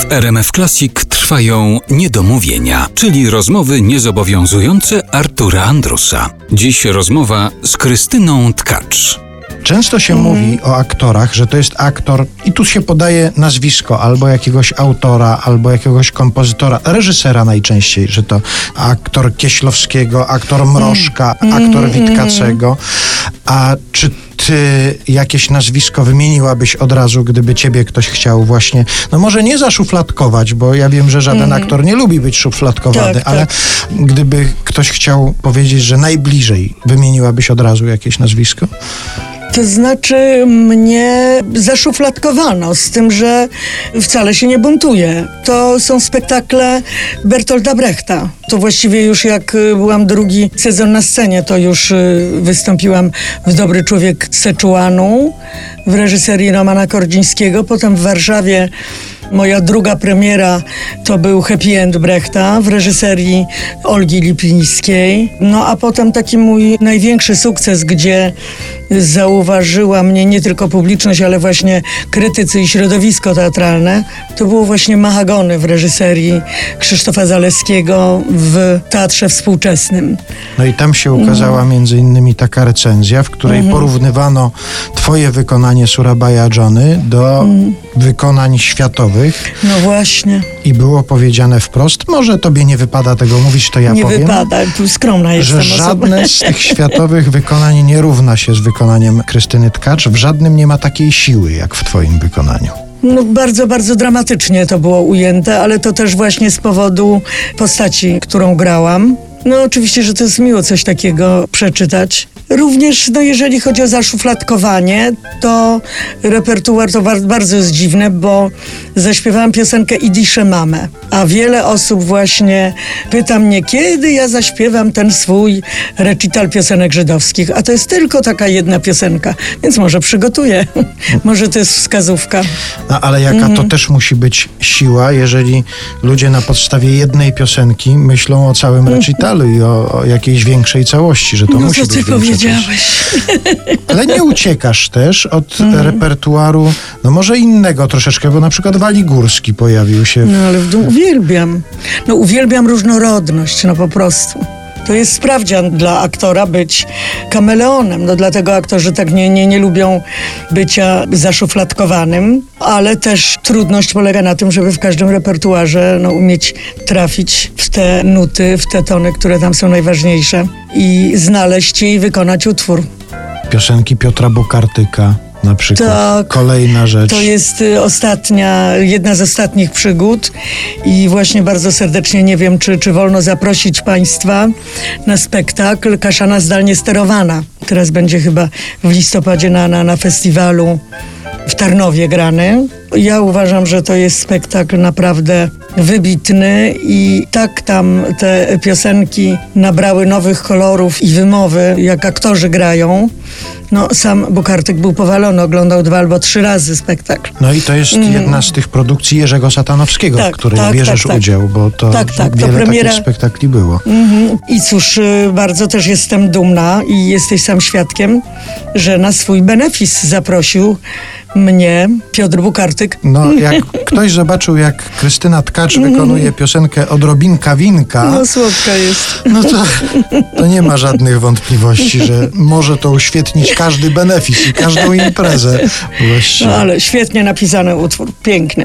W RMF Classic trwają niedomówienia, czyli rozmowy niezobowiązujące Artura Andrusa. Dziś rozmowa z Krystyną Tkacz. Często się mówi o aktorach, że to jest aktor i tu się podaje nazwisko albo jakiegoś autora, albo jakiegoś kompozytora, reżysera najczęściej, że to aktor Kieślowskiego, aktor Mrożka, aktor Witkacego. A czy ty jakieś nazwisko wymieniłabyś od razu, gdyby ciebie ktoś chciał właśnie, no może nie zaszufladkować, bo ja wiem, że żaden aktor nie lubi być szufladkowany, Tak, ale gdyby ktoś chciał powiedzieć, że najbliżej, wymieniłabyś od razu jakieś nazwisko? To znaczy mnie zaszufladkowano z tym, że wcale się nie buntuję. To są spektakle Bertolda Brechta. To właściwie już jak y, byłam drugi sezon na scenie, to już y, wystąpiłam w Dobry Człowiek Seczuanu w reżyserii Romana Kordzińskiego. Potem w Warszawie Moja druga premiera to był Happy End Brechta w reżyserii Olgi Lipińskiej. No a potem taki mój największy sukces, gdzie zauważyła mnie nie tylko publiczność, ale właśnie krytycy i środowisko teatralne, to było właśnie Mahagony w reżyserii Krzysztofa Zaleskiego w Teatrze Współczesnym. No i tam się ukazała między innymi taka recenzja, w której porównywano twoje wykonanie Surabaja Johnny do wykonań światowych No właśnie, i było powiedziane wprost, może tobie nie wypada tego mówić, to ja nie powiem. wypada, tu skromna Że jestem osobą. żadne z tych światowych wykonań nie równa się z wykonaniem Krystyny Tkacz. W żadnym nie ma takiej siły, jak w twoim wykonaniu. No, bardzo, bardzo dramatycznie to było ujęte, ale to też właśnie z powodu postaci, którą grałam. No oczywiście, że to jest miło coś takiego przeczytać. Również, no jeżeli chodzi o zaszufladkowanie, to repertuar to bar- bardzo jest dziwne, bo zaśpiewałam piosenkę Idisze Mamę, a wiele osób właśnie pyta mnie, kiedy ja zaśpiewam ten swój recital piosenek żydowskich, a to jest tylko taka jedna piosenka, więc może przygotuję, może to jest wskazówka. No, ale jaka Mhm. to też musi być siła, jeżeli ludzie na podstawie jednej piosenki myślą o całym recitalu i o, o jakiejś większej całości, że to no musi być większa. Powiedziałeś? Ale nie uciekasz też od Mhm. repertuaru, no może innego troszeczkę, bo na przykład Wali Górski pojawił się. w- No ale w dół uwielbiam. No uwielbiam różnorodność, no po prostu. To jest sprawdzian dla aktora być kameleonem. No dlatego aktorzy tak nie, nie, nie lubią bycia zaszufladkowanym, ale też trudność polega na tym, żeby w każdym repertuarze no, umieć trafić w te nuty, w te tony, które tam są najważniejsze i znaleźć je i wykonać utwór. Piosenki Piotra Bukartyka na przykład. Tak. Kolejna rzecz. To jest y, ostatnia, jedna z ostatnich przygód i właśnie bardzo serdecznie nie wiem, czy, czy wolno zaprosić Państwa na spektakl Kaszana zdalnie sterowana. Teraz będzie chyba w listopadzie na, na, na festiwalu w Tarnowie grany. Ja uważam, że to jest spektakl naprawdę wybitny i tak tam te piosenki nabrały nowych kolorów i wymowy, jak aktorzy grają. No, sam Bukartyk był powalony, oglądał dwa albo trzy razy spektakl. No i to jest jedna z tych produkcji Jerzego Satanowskiego, Tak, w której tak, bierzesz tak, tak. udział, bo to Tak, tak, to wiele premiera- takich spektakli było. Mhm. I cóż, y, bardzo też jestem dumna i jesteś sam świadkiem, że na swój benefis zaprosił mnie Piotr Bukartyk. No, jak ktoś zobaczył, jak Krystyna Tkacz wykonuje piosenkę Odrobinka Winka, No słodka jest. no to, to nie ma żadnych wątpliwości, że może to uświetnić każdy benefis i każdą imprezę właściwie. No ale świetnie napisany utwór, piękny.